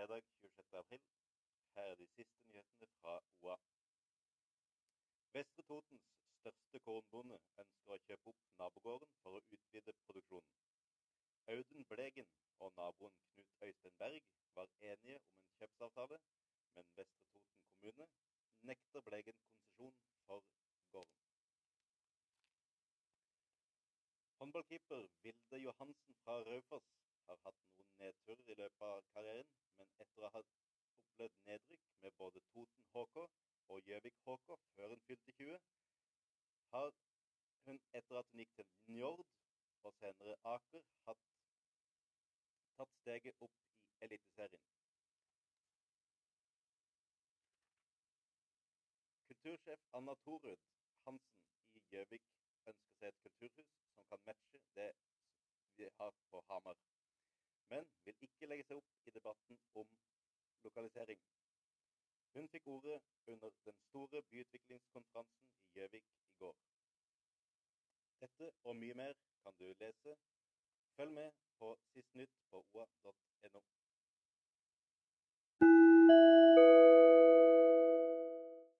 Fredag 26. april. Her er de siste nyhetene fra OA. Vestre Totens største kornbonde ønsker å kjøpe opp nabogården for å utvide produksjonen. Audun Blegen og naboen Knut Øystein Berg var enige om en kjøpsavtale, men Vestre Toten kommune nekter Blegen konsesjon for gården. Håndballkeeper Vilde Johansen fra Raufoss har hatt noen nedturer i løpet av karrieren, men etter å ha opplevd nedrykk med både Toten HK og Gjøvik HK før hun fylte 20, har hun etter at hun gikk til Njord og senere Aker, hatt, tatt steget opp i Eliteserien. Kultursjef Anna Torud Hansen i Gjøvik ønsker seg et kulturhus som kan matche det vi har på Hamar, men vil ikke legge seg opp i debatten om lokalisering. Hun fikk ordet under den store byutviklingskonferansen i Gjøvik i går. Dette og mye mer kan du lese. Følg med på sist nytt på oa.no.